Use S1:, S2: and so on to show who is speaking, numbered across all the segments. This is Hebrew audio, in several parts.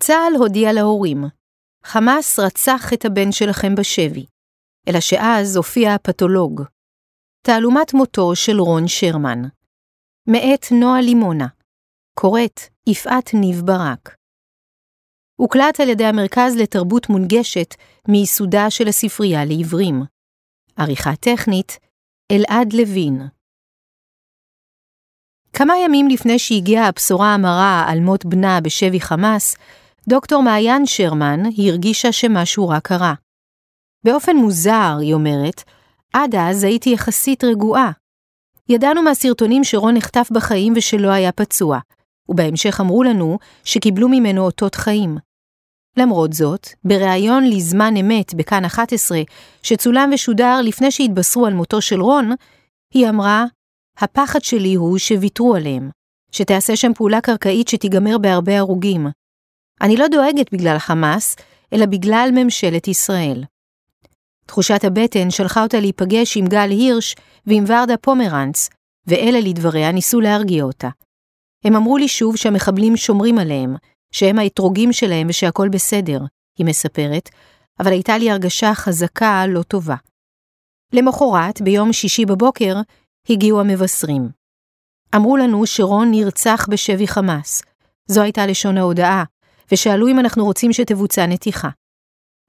S1: צה"ל הודיע להורים, חמאס רצח את הבן שלכם בשבי, אלא שאז הופיע הפתולוג. תעלומת מותו של רון שרמן. מאת נועה לימונה. קוראת יפעת ניב ברק. הוקלט על ידי המרכז לתרבות מונגשת מייסודה של הספרייה לעיוורים. עריכה טכנית, אלעד לוין. כמה ימים לפני שהגיעה הבשורה המרה על מות בנה בשבי חמאס, דוקטור מעיין שרמן הרגישה שמשהו רע קרה. באופן מוזר, היא אומרת, עד אז הייתי יחסית רגועה. ידענו מהסרטונים שרון נחטף בחיים ושלא היה פצוע, ובהמשך אמרו לנו שקיבלו ממנו אותות חיים. למרות זאת, בריאיון לזמן אמת בכאן 11, שצולם ושודר לפני שהתבשרו על מותו של רון, היא אמרה, הפחד שלי הוא שוויתרו עליהם, שתעשה שם פעולה קרקעית שתיגמר בהרבה הרוגים. אני לא דואגת בגלל חמאס, אלא בגלל ממשלת ישראל. תחושת הבטן שלחה אותה להיפגש עם גל הירש ועם ורדה פומרנץ, ואלה לדבריה ניסו להרגיע אותה. הם אמרו לי שוב שהמחבלים שומרים עליהם, שהם האתרוגים שלהם ושהכול בסדר, היא מספרת, אבל הייתה לי הרגשה חזקה לא טובה. למחרת, ביום שישי בבוקר, הגיעו המבשרים. אמרו לנו שרון נרצח בשבי חמאס. זו הייתה לשון ההודעה, ושאלו אם אנחנו רוצים שתבוצע נתיחה.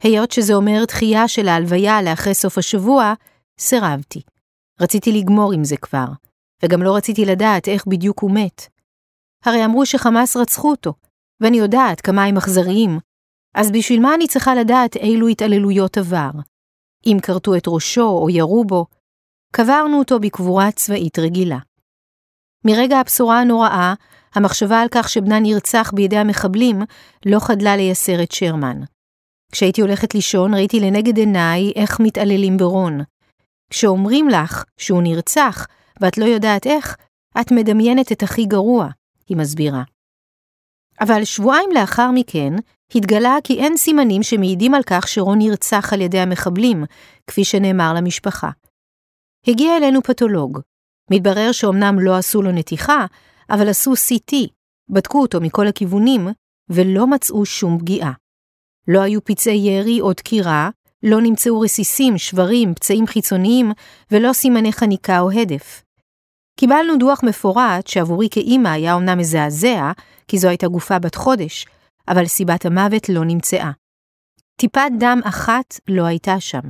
S1: היות שזה אומר דחייה של ההלוויה לאחרי סוף השבוע, סירבתי. רציתי לגמור עם זה כבר, וגם לא רציתי לדעת איך בדיוק הוא מת. הרי אמרו שחמאס רצחו אותו, ואני יודעת כמה הם אכזריים, אז בשביל מה אני צריכה לדעת אילו התעללויות עבר? אם כרתו את ראשו או ירו בו, קברנו אותו בקבורה צבאית רגילה. מרגע הבשורה הנוראה, המחשבה על כך שבנה נרצח בידי המחבלים לא חדלה לייסר את שרמן. כשהייתי הולכת לישון ראיתי לנגד עיניי איך מתעללים ברון. כשאומרים לך שהוא נרצח ואת לא יודעת איך, את מדמיינת את הכי גרוע, היא מסבירה. אבל שבועיים לאחר מכן, התגלה כי אין סימנים שמעידים על כך שרון נרצח על ידי המחבלים, כפי שנאמר למשפחה. הגיע אלינו פתולוג. מתברר שאומנם לא עשו לו נתיחה, אבל עשו CT, בדקו אותו מכל הכיוונים, ולא מצאו שום פגיעה. לא היו פצעי ירי או דקירה, לא נמצאו רסיסים, שברים, פצעים חיצוניים, ולא סימני חניקה או הדף. קיבלנו דוח מפורט שעבורי כאימא היה אומנם מזעזע, כי זו הייתה גופה בת חודש, אבל סיבת המוות לא נמצאה. טיפת דם אחת לא הייתה שם.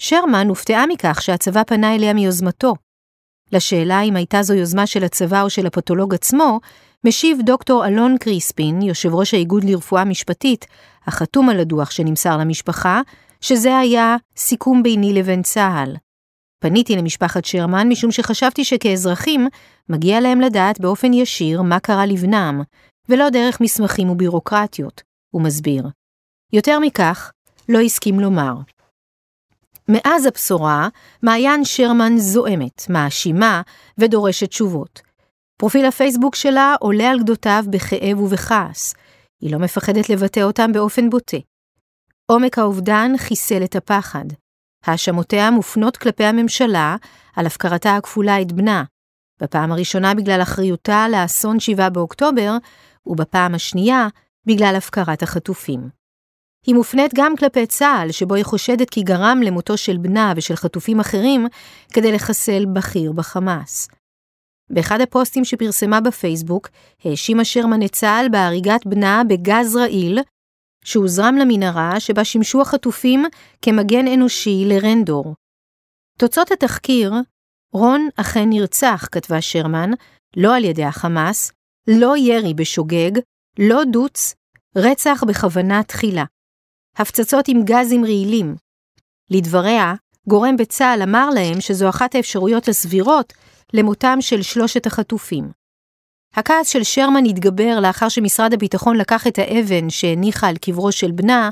S1: שרמן הופתעה מכך שהצבא פנה אליה מיוזמתו. לשאלה אם הייתה זו יוזמה של הצבא או של הפתולוג עצמו, משיב דוקטור אלון קריספין, יושב ראש האיגוד לרפואה משפטית, החתום על הדוח שנמסר למשפחה, שזה היה סיכום ביני לבין צה"ל. פניתי למשפחת שרמן משום שחשבתי שכאזרחים, מגיע להם לדעת באופן ישיר מה קרה לבנם, ולא דרך מסמכים ובירוקרטיות, הוא מסביר. יותר מכך, לא הסכים לומר. מאז הבשורה, מעיין שרמן זועמת, מאשימה ודורשת תשובות. פרופיל הפייסבוק שלה עולה על גדותיו בכאב ובכעס. היא לא מפחדת לבטא אותם באופן בוטה. עומק האובדן חיסל את הפחד. האשמותיה מופנות כלפי הממשלה על הפקרתה הכפולה את בנה, בפעם הראשונה בגלל אחריותה לאסון 7 באוקטובר, ובפעם השנייה בגלל הפקרת החטופים. היא מופנית גם כלפי צה"ל, שבו היא חושדת כי גרם למותו של בנה ושל חטופים אחרים כדי לחסל בכיר בחמאס. באחד הפוסטים שפרסמה בפייסבוק, האשימה שרמן את צה"ל בהריגת בנה בגז רעיל, שהוזרם למנהרה שבה שימשו החטופים כמגן אנושי לרנדור. תוצאות התחקיר, רון אכן נרצח, כתבה שרמן, לא על ידי החמאס, לא ירי בשוגג, לא דוץ, רצח בכוונה תחילה. הפצצות עם גזים רעילים. לדבריה, גורם בצה"ל אמר להם שזו אחת האפשרויות הסבירות למותם של שלושת החטופים. הכעס של שרמן התגבר לאחר שמשרד הביטחון לקח את האבן שהניחה על קברו של בנה,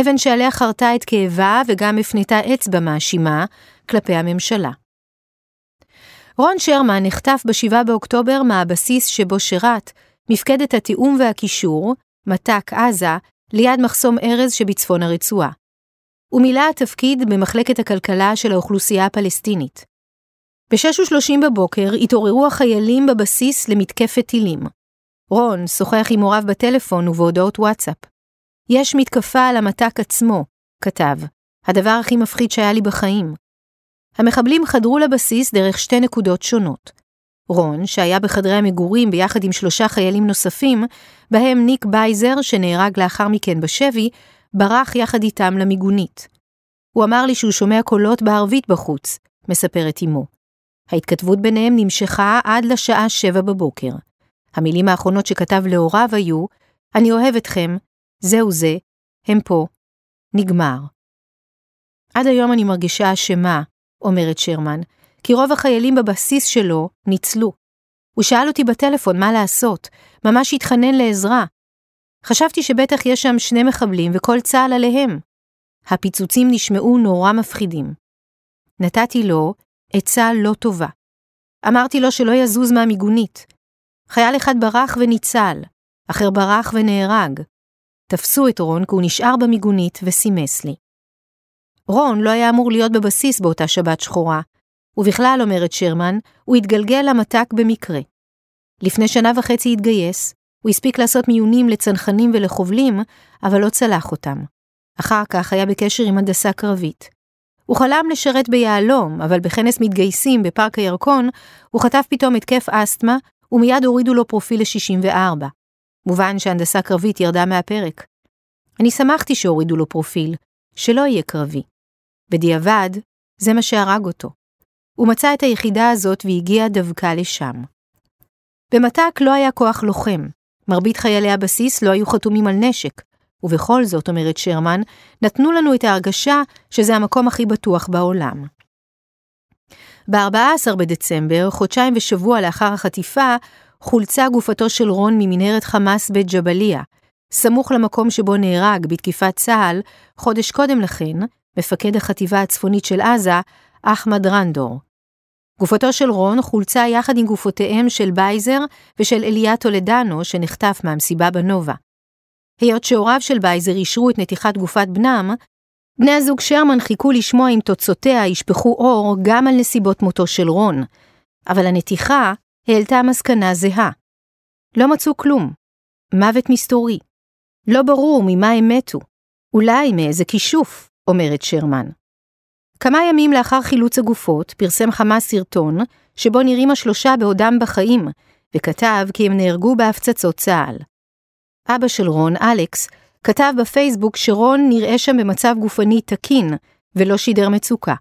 S1: אבן שעליה חרתה את כאבה וגם הפנתה אצבע מאשימה כלפי הממשלה. רון שרמן נחטף ב-7 באוקטובר מהבסיס שבו שירת, מפקדת התיאום והקישור, מת"ק עזה, ליד מחסום ארז שבצפון הרצועה. הוא מילא התפקיד במחלקת הכלכלה של האוכלוסייה הפלסטינית. ב-6.30 בבוקר התעוררו החיילים בבסיס למתקפת טילים. רון שוחח עם הוריו בטלפון ובהודעות וואטסאפ. יש מתקפה על המתק עצמו, כתב, הדבר הכי מפחיד שהיה לי בחיים. המחבלים חדרו לבסיס דרך שתי נקודות שונות. רון, שהיה בחדרי המגורים ביחד עם שלושה חיילים נוספים, בהם ניק בייזר, שנהרג לאחר מכן בשבי, ברח יחד איתם למיגונית. הוא אמר לי שהוא שומע קולות בערבית בחוץ, מספרת אמו. ההתכתבות ביניהם נמשכה עד לשעה שבע בבוקר. המילים האחרונות שכתב להוריו היו, אני אוהב אתכם, זהו זה, הם פה, נגמר. עד היום אני מרגישה אשמה, אומרת שרמן, כי רוב החיילים בבסיס שלו ניצלו. הוא שאל אותי בטלפון מה לעשות, ממש התחנן לעזרה. חשבתי שבטח יש שם שני מחבלים וכל צה"ל עליהם. הפיצוצים נשמעו נורא מפחידים. נתתי לו עצה לא טובה. אמרתי לו שלא יזוז מהמיגונית. חייל אחד ברח וניצל, אחר ברח ונהרג. תפסו את רון כי הוא נשאר במיגונית וסימס לי. רון לא היה אמור להיות בבסיס באותה שבת שחורה, ובכלל, אומרת שרמן, הוא התגלגל למתק במקרה. לפני שנה וחצי התגייס, הוא הספיק לעשות מיונים לצנחנים ולחובלים, אבל לא צלח אותם. אחר כך היה בקשר עם הנדסה קרבית. הוא חלם לשרת ביהלום, אבל בכנס מתגייסים בפארק הירקון, הוא חטף פתאום התקף אסתמה, ומיד הורידו לו פרופיל ל-64. מובן שהנדסה קרבית ירדה מהפרק. אני שמחתי שהורידו לו פרופיל, שלא יהיה קרבי. בדיעבד, זה מה שהרג אותו. הוא מצא את היחידה הזאת והגיע דווקא לשם. במת"ק לא היה כוח לוחם. מרבית חיילי הבסיס לא היו חתומים על נשק, ובכל זאת, אומרת שרמן, נתנו לנו את ההרגשה שזה המקום הכי בטוח בעולם. ב-14 בדצמבר, חודשיים ושבוע לאחר החטיפה, חולצה גופתו של רון ממנהרת חמאס בית ג'בליה, סמוך למקום שבו נהרג בתקיפת צה"ל, חודש קודם לכן, מפקד החטיבה הצפונית של עזה, אחמד ר'נדור. גופתו של רון חולצה יחד עם גופותיהם של בייזר ושל אליה טולדנו שנחטף מהמסיבה בנובה. היות שהוריו של בייזר אישרו את נתיחת גופת בנם, בני הזוג שרמן חיכו לשמוע אם תוצאותיה ישפכו אור גם על נסיבות מותו של רון, אבל הנתיחה העלתה מסקנה זהה. לא מצאו כלום. מוות מסתורי. לא ברור ממה הם מתו. אולי מאיזה כישוף, אומרת שרמן. כמה ימים לאחר חילוץ הגופות, פרסם חמאס סרטון, שבו נראים השלושה בעודם בחיים, וכתב כי הם נהרגו בהפצצות צה"ל. אבא של רון, אלכס, כתב בפייסבוק שרון נראה שם במצב גופני תקין, ולא שידר מצוקה.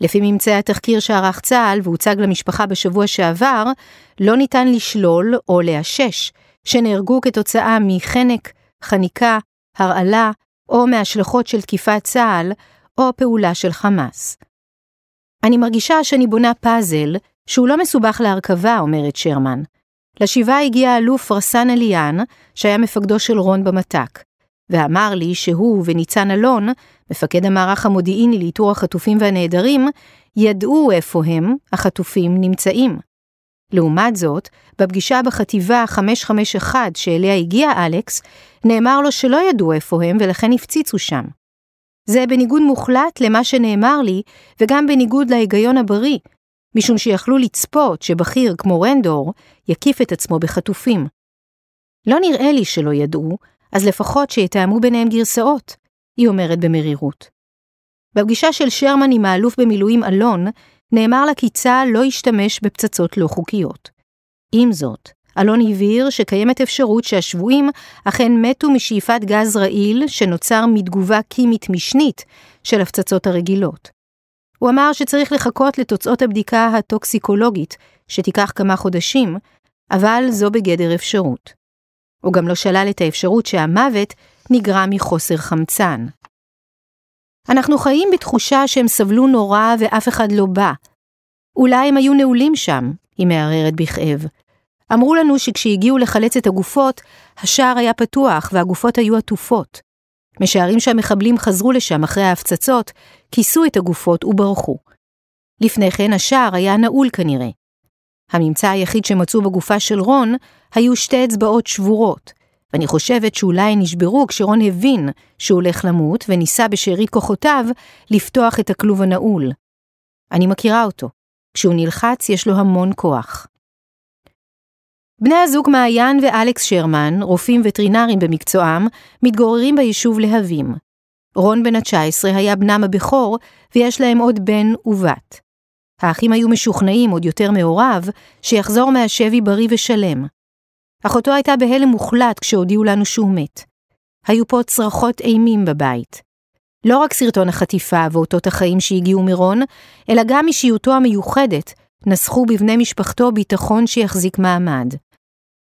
S1: לפי ממצאי התחקיר שערך צה"ל והוצג למשפחה בשבוע שעבר, לא ניתן לשלול או לאשש שנהרגו כתוצאה מחנק, חניקה, הרעלה או מהשלכות של תקיפת צה"ל או פעולה של חמאס. אני מרגישה שאני בונה פאזל שהוא לא מסובך להרכבה, אומרת שרמן. לשבעה הגיע האלוף רסן אליאן, שהיה מפקדו של רון במת"ק, ואמר לי שהוא וניצן אלון, מפקד המערך המודיעיני לאיתור החטופים והנעדרים, ידעו איפה הם, החטופים, נמצאים. לעומת זאת, בפגישה בחטיבה 551 שאליה הגיע אלכס, נאמר לו שלא ידעו איפה הם ולכן הפציצו שם. זה בניגוד מוחלט למה שנאמר לי, וגם בניגוד להיגיון הבריא, משום שיכלו לצפות שבכיר כמו רנדור יקיף את עצמו בחטופים. לא נראה לי שלא ידעו, אז לפחות שיתאמו ביניהם גרסאות, היא אומרת במרירות. בפגישה של שרמן עם האלוף במילואים אלון, נאמר לה כי צה"ל לא ישתמש בפצצות לא חוקיות. עם זאת, אלון הבהיר שקיימת אפשרות שהשבויים אכן מתו משאיפת גז רעיל שנוצר מתגובה קימית משנית של הפצצות הרגילות. הוא אמר שצריך לחכות לתוצאות הבדיקה הטוקסיקולוגית, שתיקח כמה חודשים, אבל זו בגדר אפשרות. הוא גם לא שלל את האפשרות שהמוות נגרם מחוסר חמצן. אנחנו חיים בתחושה שהם סבלו נורא ואף אחד לא בא. אולי הם היו נעולים שם, היא מערערת בכאב. אמרו לנו שכשהגיעו לחלץ את הגופות, השער היה פתוח והגופות היו עטופות. משערים שהמחבלים חזרו לשם אחרי ההפצצות, כיסו את הגופות וברחו. לפני כן השער היה נעול כנראה. הממצא היחיד שמצאו בגופה של רון היו שתי אצבעות שבורות, ואני חושבת שאולי נשברו כשרון הבין שהוא הולך למות וניסה בשארית כוחותיו לפתוח את הכלוב הנעול. אני מכירה אותו. כשהוא נלחץ יש לו המון כוח. בני הזוג מעיין ואלכס שרמן, רופאים וטרינרים במקצועם, מתגוררים ביישוב להבים. רון בן ה-19 היה בנם הבכור, ויש להם עוד בן ובת. האחים היו משוכנעים, עוד יותר מהוריו, שיחזור מהשבי בריא ושלם. אחותו הייתה בהלם מוחלט כשהודיעו לנו שהוא מת. היו פה צרחות אימים בבית. לא רק סרטון החטיפה ואותות החיים שהגיעו מרון, אלא גם אישיותו המיוחדת, נסחו בבני משפחתו ביטחון שיחזיק מעמד.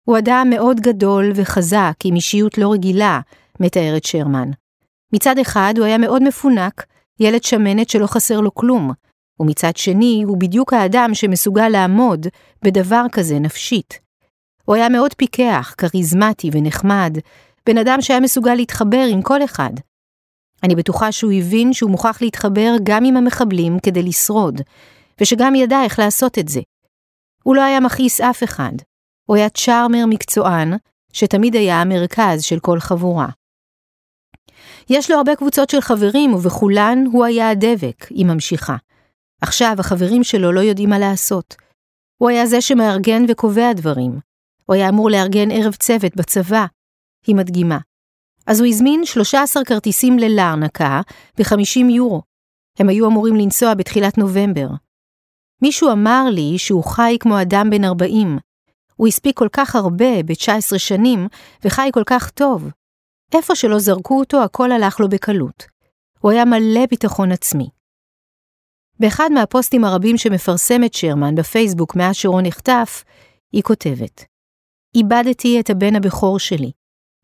S1: הוא אדם מאוד גדול וחזק, עם אישיות לא רגילה, מתארת שרמן. מצד אחד הוא היה מאוד מפונק, ילד שמנת שלא חסר לו כלום, ומצד שני הוא בדיוק האדם שמסוגל לעמוד בדבר כזה נפשית. הוא היה מאוד פיקח, כריזמטי ונחמד, בן אדם שהיה מסוגל להתחבר עם כל אחד. אני בטוחה שהוא הבין שהוא מוכרח להתחבר גם עם המחבלים כדי לשרוד, ושגם ידע איך לעשות את זה. הוא לא היה מכעיס אף אחד. הוא היה צ'ארמר מקצוען, שתמיד היה המרכז של כל חבורה. יש לו הרבה קבוצות של חברים, ובכולן הוא היה הדבק, היא ממשיכה. עכשיו החברים שלו לא יודעים מה לעשות. הוא היה זה שמארגן וקובע דברים. הוא היה אמור לארגן ערב צוות בצבא. היא מדגימה. אז הוא הזמין 13 כרטיסים ללארנקה ב-50 יורו. הם היו אמורים לנסוע בתחילת נובמבר. מישהו אמר לי שהוא חי כמו אדם בן 40. הוא הספיק כל כך הרבה ב-19 שנים, וחי כל כך טוב. איפה שלא זרקו אותו, הכל הלך לו בקלות. הוא היה מלא ביטחון עצמי. באחד מהפוסטים הרבים שמפרסמת שרמן בפייסבוק מאז שרון נחטף, היא כותבת: איבדתי את הבן הבכור שלי,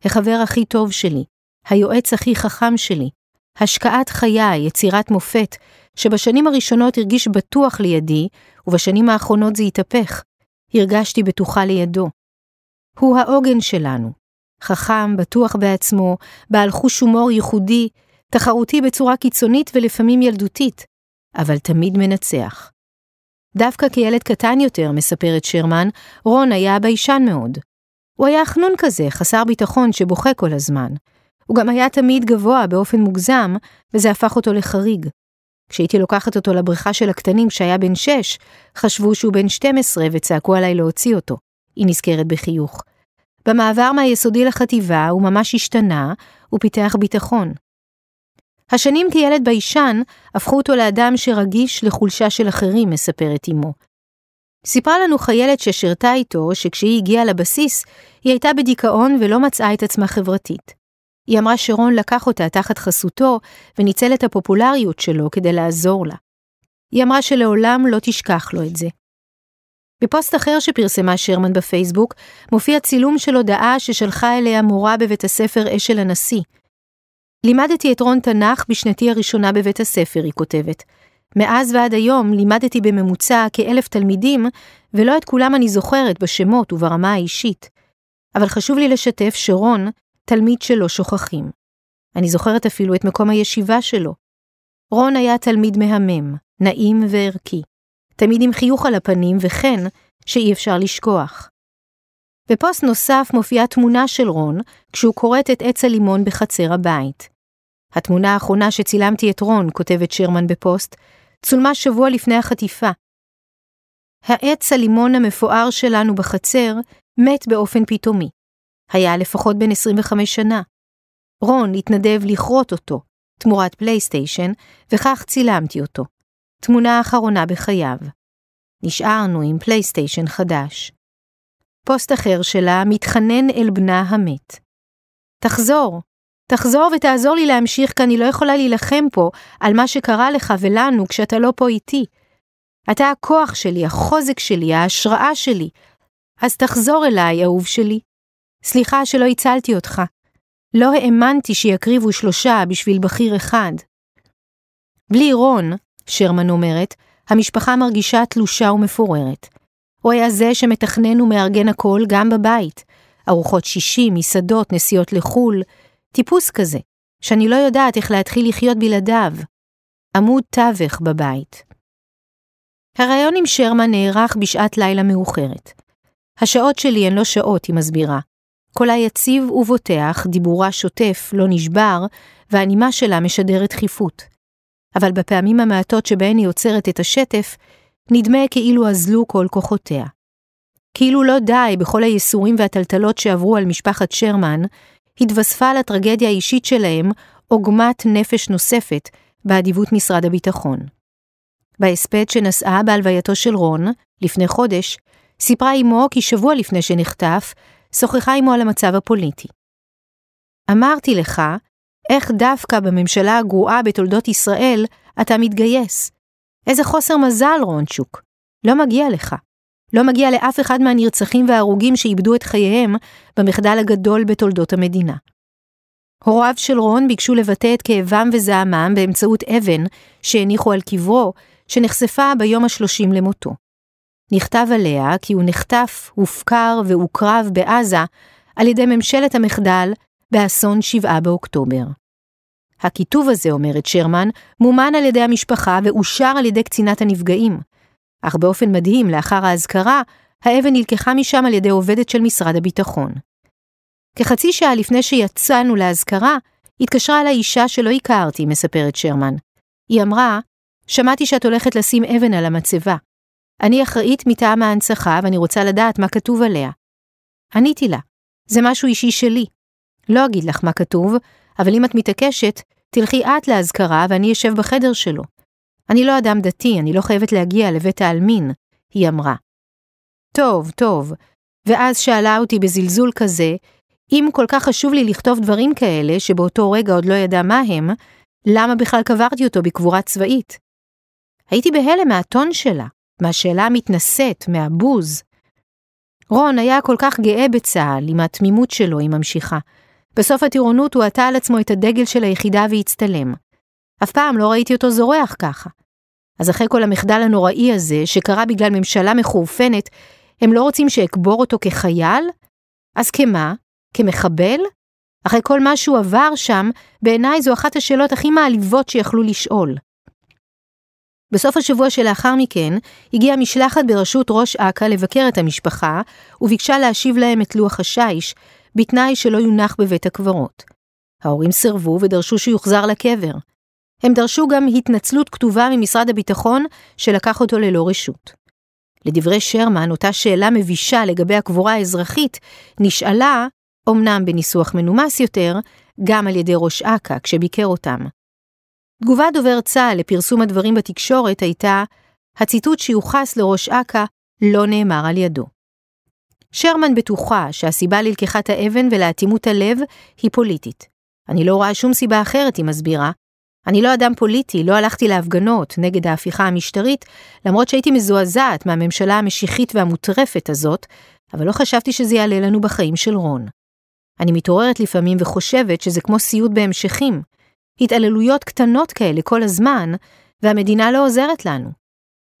S1: החבר הכי טוב שלי, היועץ הכי חכם שלי, השקעת חיי, יצירת מופת, שבשנים הראשונות הרגיש בטוח לידי, ובשנים האחרונות זה התהפך. הרגשתי בטוחה לידו. הוא העוגן שלנו. חכם, בטוח בעצמו, בעל חוש הומור ייחודי, תחרותי בצורה קיצונית ולפעמים ילדותית, אבל תמיד מנצח. דווקא כילד קטן יותר, מספרת שרמן, רון היה ביישן מאוד. הוא היה חנון כזה, חסר ביטחון, שבוכה כל הזמן. הוא גם היה תמיד גבוה באופן מוגזם, וזה הפך אותו לחריג. כשהייתי לוקחת אותו לבריכה של הקטנים כשהיה בן שש, חשבו שהוא בן 12 וצעקו עליי להוציא אותו. היא נזכרת בחיוך. במעבר מהיסודי לחטיבה הוא ממש השתנה, ופיתח ביטחון. השנים כילד ביישן הפכו אותו לאדם שרגיש לחולשה של אחרים, מספרת אמו. סיפרה לנו חיילת ששירתה איתו שכשהיא הגיעה לבסיס, היא הייתה בדיכאון ולא מצאה את עצמה חברתית. היא אמרה שרון לקח אותה תחת חסותו וניצל את הפופולריות שלו כדי לעזור לה. היא אמרה שלעולם לא תשכח לו את זה. בפוסט אחר שפרסמה שרמן בפייסבוק, מופיע צילום של הודעה ששלחה אליה מורה בבית הספר אשל הנשיא. לימדתי את רון תנ"ך בשנתי הראשונה בבית הספר, היא כותבת. מאז ועד היום לימדתי בממוצע כאלף תלמידים, ולא את כולם אני זוכרת בשמות וברמה האישית. אבל חשוב לי לשתף שרון תלמיד שלא שוכחים. אני זוכרת אפילו את מקום הישיבה שלו. רון היה תלמיד מהמם, נעים וערכי. תמיד עם חיוך על הפנים וכן שאי אפשר לשכוח. בפוסט נוסף מופיעה תמונה של רון כשהוא כורת את עץ הלימון בחצר הבית. התמונה האחרונה שצילמתי את רון, כותבת שרמן בפוסט, צולמה שבוע לפני החטיפה. העץ הלימון המפואר שלנו בחצר מת באופן פתאומי. היה לפחות בן 25 שנה. רון התנדב לכרות אותו, תמורת פלייסטיישן, וכך צילמתי אותו. תמונה אחרונה בחייו. נשארנו עם פלייסטיישן חדש. פוסט אחר שלה מתחנן אל בנה המת. תחזור, תחזור ותעזור לי להמשיך, כי אני לא יכולה להילחם פה על מה שקרה לך ולנו כשאתה לא פה איתי. אתה הכוח שלי, החוזק שלי, ההשראה שלי. אז תחזור אליי, אהוב שלי. סליחה שלא הצלתי אותך. לא האמנתי שיקריבו שלושה בשביל בכיר אחד. בלי רון, שרמן אומרת, המשפחה מרגישה תלושה ומפוררת. הוא היה זה שמתכנן ומארגן הכל גם בבית. ארוחות שישי, מסעדות, נסיעות לחו"ל, טיפוס כזה, שאני לא יודעת איך להתחיל לחיות בלעדיו. עמוד תווך בבית. הרעיון עם שרמן נערך בשעת לילה מאוחרת. השעות שלי הן לא שעות, היא מסבירה. קולה יציב ובוטח, דיבורה שוטף, לא נשבר, והנימה שלה משדרת דחיפות. אבל בפעמים המעטות שבהן היא עוצרת את השטף, נדמה כאילו אזלו כל כוחותיה. כאילו לא די בכל הייסורים והטלטלות שעברו על משפחת שרמן, התווספה לטרגדיה האישית שלהם עוגמת נפש נוספת באדיבות משרד הביטחון. בהספד שנשאה בהלווייתו של רון, לפני חודש, סיפרה אמו כי שבוע לפני שנחטף, שוחחה עמו על המצב הפוליטי. אמרתי לך, איך דווקא בממשלה הגרועה בתולדות ישראל אתה מתגייס? איזה חוסר מזל, רונצ'וק. לא מגיע לך. לא מגיע לאף אחד מהנרצחים וההרוגים שאיבדו את חייהם במחדל הגדול בתולדות המדינה. הוריו של רון ביקשו לבטא את כאבם וזעמם באמצעות אבן שהניחו על קברו, שנחשפה ביום השלושים למותו. נכתב עליה כי הוא נחטף, הופקר והוקרב בעזה על ידי ממשלת המחדל באסון 7 באוקטובר. הכיתוב הזה, אומרת שרמן, מומן על ידי המשפחה ואושר על ידי קצינת הנפגעים. אך באופן מדהים, לאחר האזכרה, האבן נלקחה משם על ידי עובדת של משרד הביטחון. כחצי שעה לפני שיצאנו לאזכרה, התקשרה אליי אישה שלא הכרתי, מספרת שרמן. היא אמרה, שמעתי שאת הולכת לשים אבן על המצבה. אני אחראית מטעם ההנצחה ואני רוצה לדעת מה כתוב עליה. עניתי לה, זה משהו אישי שלי. לא אגיד לך מה כתוב, אבל אם את מתעקשת, תלכי את לאזכרה ואני אשב בחדר שלו. אני לא אדם דתי, אני לא חייבת להגיע לבית העלמין, היא אמרה. טוב, טוב. ואז שאלה אותי בזלזול כזה, אם כל כך חשוב לי לכתוב דברים כאלה, שבאותו רגע עוד לא ידע מה הם, למה בכלל קברתי אותו בקבורה צבאית? הייתי בהלם מהטון שלה, מהשאלה המתנשאת, מהבוז. רון היה כל כך גאה בצה"ל, עם התמימות שלו, היא ממשיכה. בסוף הטירונות הוא עטה על עצמו את הדגל של היחידה והצטלם. אף פעם לא ראיתי אותו זורח ככה. אז אחרי כל המחדל הנוראי הזה, שקרה בגלל ממשלה מחורפנת, הם לא רוצים שאקבור אותו כחייל? אז כמה? כמחבל? אחרי כל מה שהוא עבר שם, בעיניי זו אחת השאלות הכי מעליבות שיכלו לשאול. בסוף השבוע שלאחר מכן, הגיעה משלחת בראשות ראש אכ"א לבקר את המשפחה, וביקשה להשיב להם את לוח השיש, בתנאי שלא יונח בבית הקברות. ההורים סירבו ודרשו שיוחזר לקבר. הם דרשו גם התנצלות כתובה ממשרד הביטחון שלקח אותו ללא רשות. לדברי שרמן, אותה שאלה מבישה לגבי הקבורה האזרחית, נשאלה, אמנם בניסוח מנומס יותר, גם על ידי ראש אכ"א כשביקר אותם. תגובת דובר צה"ל לפרסום הדברים בתקשורת הייתה, הציטוט שיוחס לראש אכ"א לא נאמר על ידו. שרמן בטוחה שהסיבה ללקיחת האבן ולאטימות הלב היא פוליטית. אני לא רואה שום סיבה אחרת, היא מסבירה. אני לא אדם פוליטי, לא הלכתי להפגנות נגד ההפיכה המשטרית, למרות שהייתי מזועזעת מהממשלה המשיחית והמוטרפת הזאת, אבל לא חשבתי שזה יעלה לנו בחיים של רון. אני מתעוררת לפעמים וחושבת שזה כמו סיוט בהמשכים. התעללויות קטנות כאלה כל הזמן, והמדינה לא עוזרת לנו.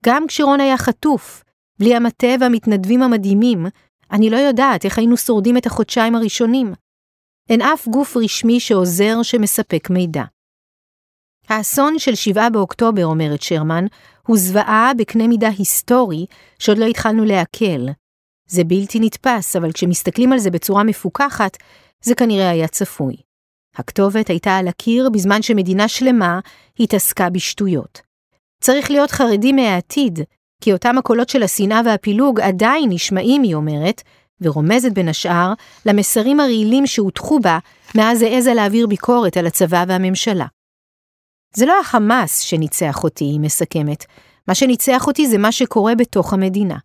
S1: גם כשרון היה חטוף, בלי המטה והמתנדבים המדהימים, אני לא יודעת איך היינו שורדים את החודשיים הראשונים. אין אף גוף רשמי שעוזר שמספק מידע. האסון של 7 באוקטובר, אומרת שרמן, הוא זוועה בקנה מידה היסטורי שעוד לא התחלנו לעכל. זה בלתי נתפס, אבל כשמסתכלים על זה בצורה מפוכחת, זה כנראה היה צפוי. הכתובת הייתה על הקיר בזמן שמדינה שלמה התעסקה בשטויות. צריך להיות חרדים מהעתיד, כי אותם הקולות של השנאה והפילוג עדיין נשמעים, היא אומרת, ורומזת בין השאר למסרים הרעילים שהוטחו בה מאז העזה להעביר ביקורת על הצבא והממשלה. זה לא החמאס שניצח אותי, היא מסכמת. מה שניצח אותי זה מה שקורה בתוך המדינה.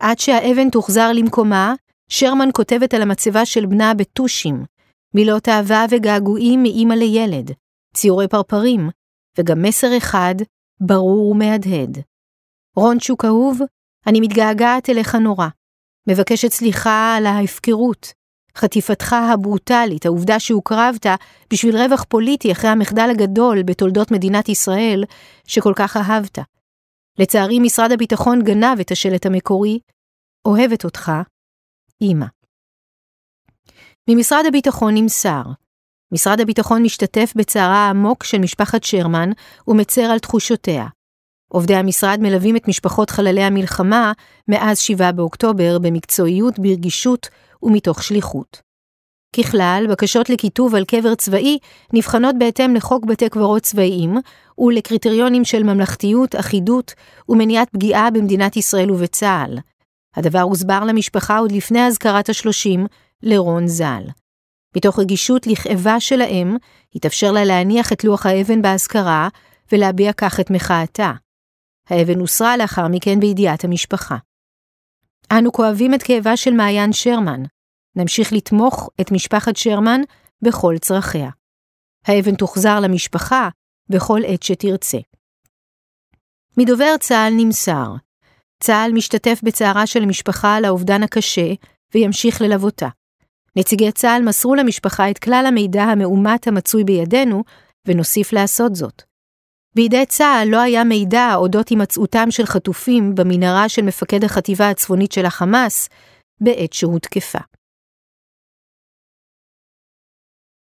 S1: עד שהאבן תוחזר למקומה, שרמן כותבת על המצבה של בנה בטושים, מילות אהבה וגעגועים מאימא לילד, ציורי פרפרים, וגם מסר אחד, ברור ומהדהד. רונצ'וק אהוב, אני מתגעגעת אליך נורא. מבקשת סליחה על ההפקרות, חטיפתך הברוטלית, העובדה שהוקרבת בשביל רווח פוליטי אחרי המחדל הגדול בתולדות מדינת ישראל, שכל כך אהבת. לצערי, משרד הביטחון גנב את השלט המקורי, אוהבת אותך, אמא. ממשרד הביטחון נמסר, משרד הביטחון משתתף בצערה העמוק של משפחת שרמן ומצר על תחושותיה. עובדי המשרד מלווים את משפחות חללי המלחמה מאז 7 באוקטובר במקצועיות, ברגישות ומתוך שליחות. ככלל, בקשות לכיתוב על קבר צבאי נבחנות בהתאם לחוק בתי קברות צבאיים ולקריטריונים של ממלכתיות, אחידות ומניעת פגיעה במדינת ישראל ובצה"ל. הדבר הוסבר למשפחה עוד לפני אזכרת השלושים לרון ז"ל. מתוך רגישות לכאבה של האם, התאפשר לה להניח את לוח האבן באזכרה ולהביע כך את מחאתה. האבן הוסרה לאחר מכן בידיעת המשפחה. אנו כואבים את כאבה של מעיין שרמן. נמשיך לתמוך את משפחת שרמן בכל צרכיה. האבן תוחזר למשפחה בכל עת שתרצה. מדובר צה"ל נמסר, צה"ל משתתף בצערה של המשפחה על האובדן הקשה וימשיך ללוותה. נציגי צה"ל מסרו למשפחה את כלל המידע המאומת המצוי בידינו, ונוסיף לעשות זאת. בידי צה"ל לא היה מידע אודות הימצאותם של חטופים במנהרה של מפקד החטיבה הצפונית של החמאס בעת שהותקפה.